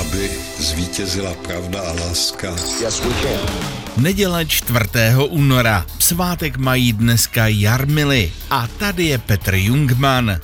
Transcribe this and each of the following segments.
Aby zvítězila pravda a láska. Yes, we can. Neděle 4. února. Svátek mají dneska Jarmily. A tady je Petr Jungman.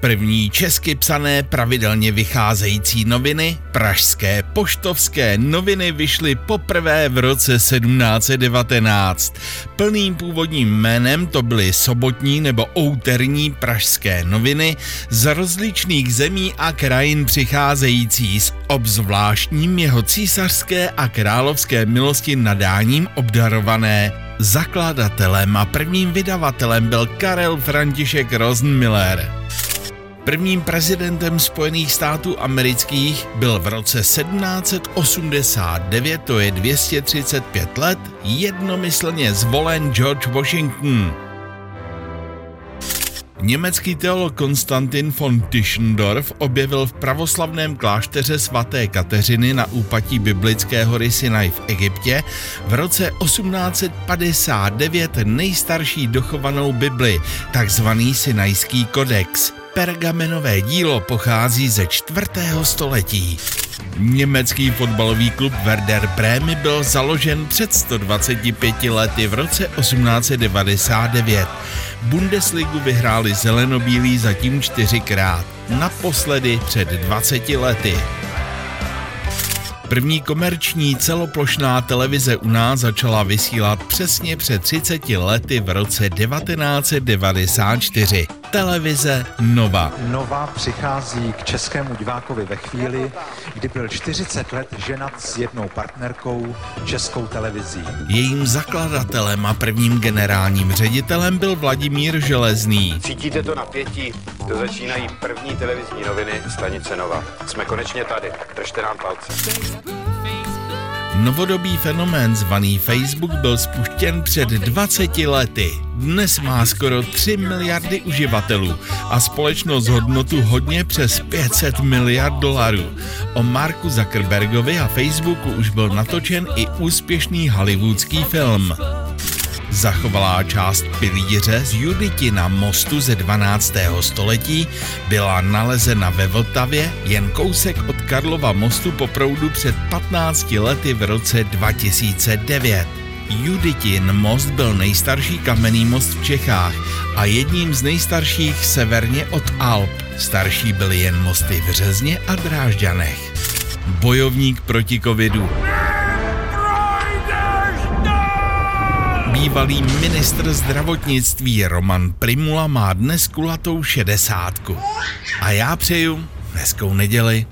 První česky psané pravidelně vycházející noviny, pražské poštovské noviny vyšly poprvé v roce 1719. Plným původním jménem to byly sobotní nebo outerní pražské noviny z rozličných zemí a krajin přicházející s obzvláštním jeho císařské a královské milosti nadáním obdarované. Zakladatelem a prvním vydavatelem byl Karel František Rosenmiller. Prvním prezidentem Spojených států amerických byl v roce 1789, to je 235 let, jednomyslně zvolen George Washington. Německý teolog Konstantin von Tischendorf objevil v pravoslavném klášteře svaté Kateřiny na úpatí biblické hory Sinai v Egyptě v roce 1859 nejstarší dochovanou Bibli, takzvaný Sinajský kodex. Pergamenové dílo pochází ze čtvrtého století. Německý fotbalový klub Werder Bremy byl založen před 125 lety v roce 1899. Bundesligu vyhráli zelenobílí zatím čtyřikrát, naposledy před 20 lety. První komerční celoplošná televize u nás začala vysílat přesně před 30 lety v roce 1994 televize Nova. Nova přichází k českému divákovi ve chvíli, kdy byl 40 let ženat s jednou partnerkou českou televizí. Jejím zakladatelem a prvním generálním ředitelem byl Vladimír Železný. Cítíte to napětí? To začínají první televizní noviny Stanice Nova. Jsme konečně tady. Držte nám palce. Novodobý fenomén zvaný Facebook byl spuštěn před 20 lety. Dnes má skoro 3 miliardy uživatelů a společnost hodnotu hodně přes 500 miliard dolarů. O Marku Zuckerbergovi a Facebooku už byl natočen i úspěšný hollywoodský film. Zachovalá část pilíře z Juditi na mostu ze 12. století byla nalezena ve Vltavě jen kousek od Karlova mostu po proudu před 15 lety v roce 2009. Juditin most byl nejstarší kamenný most v Čechách a jedním z nejstarších severně od Alp. Starší byly jen mosty v Řezně a Drážďanech. Bojovník proti covidu. Bývalý ministr zdravotnictví Roman Primula má dnes kulatou šedesátku. A já přeju hezkou neděli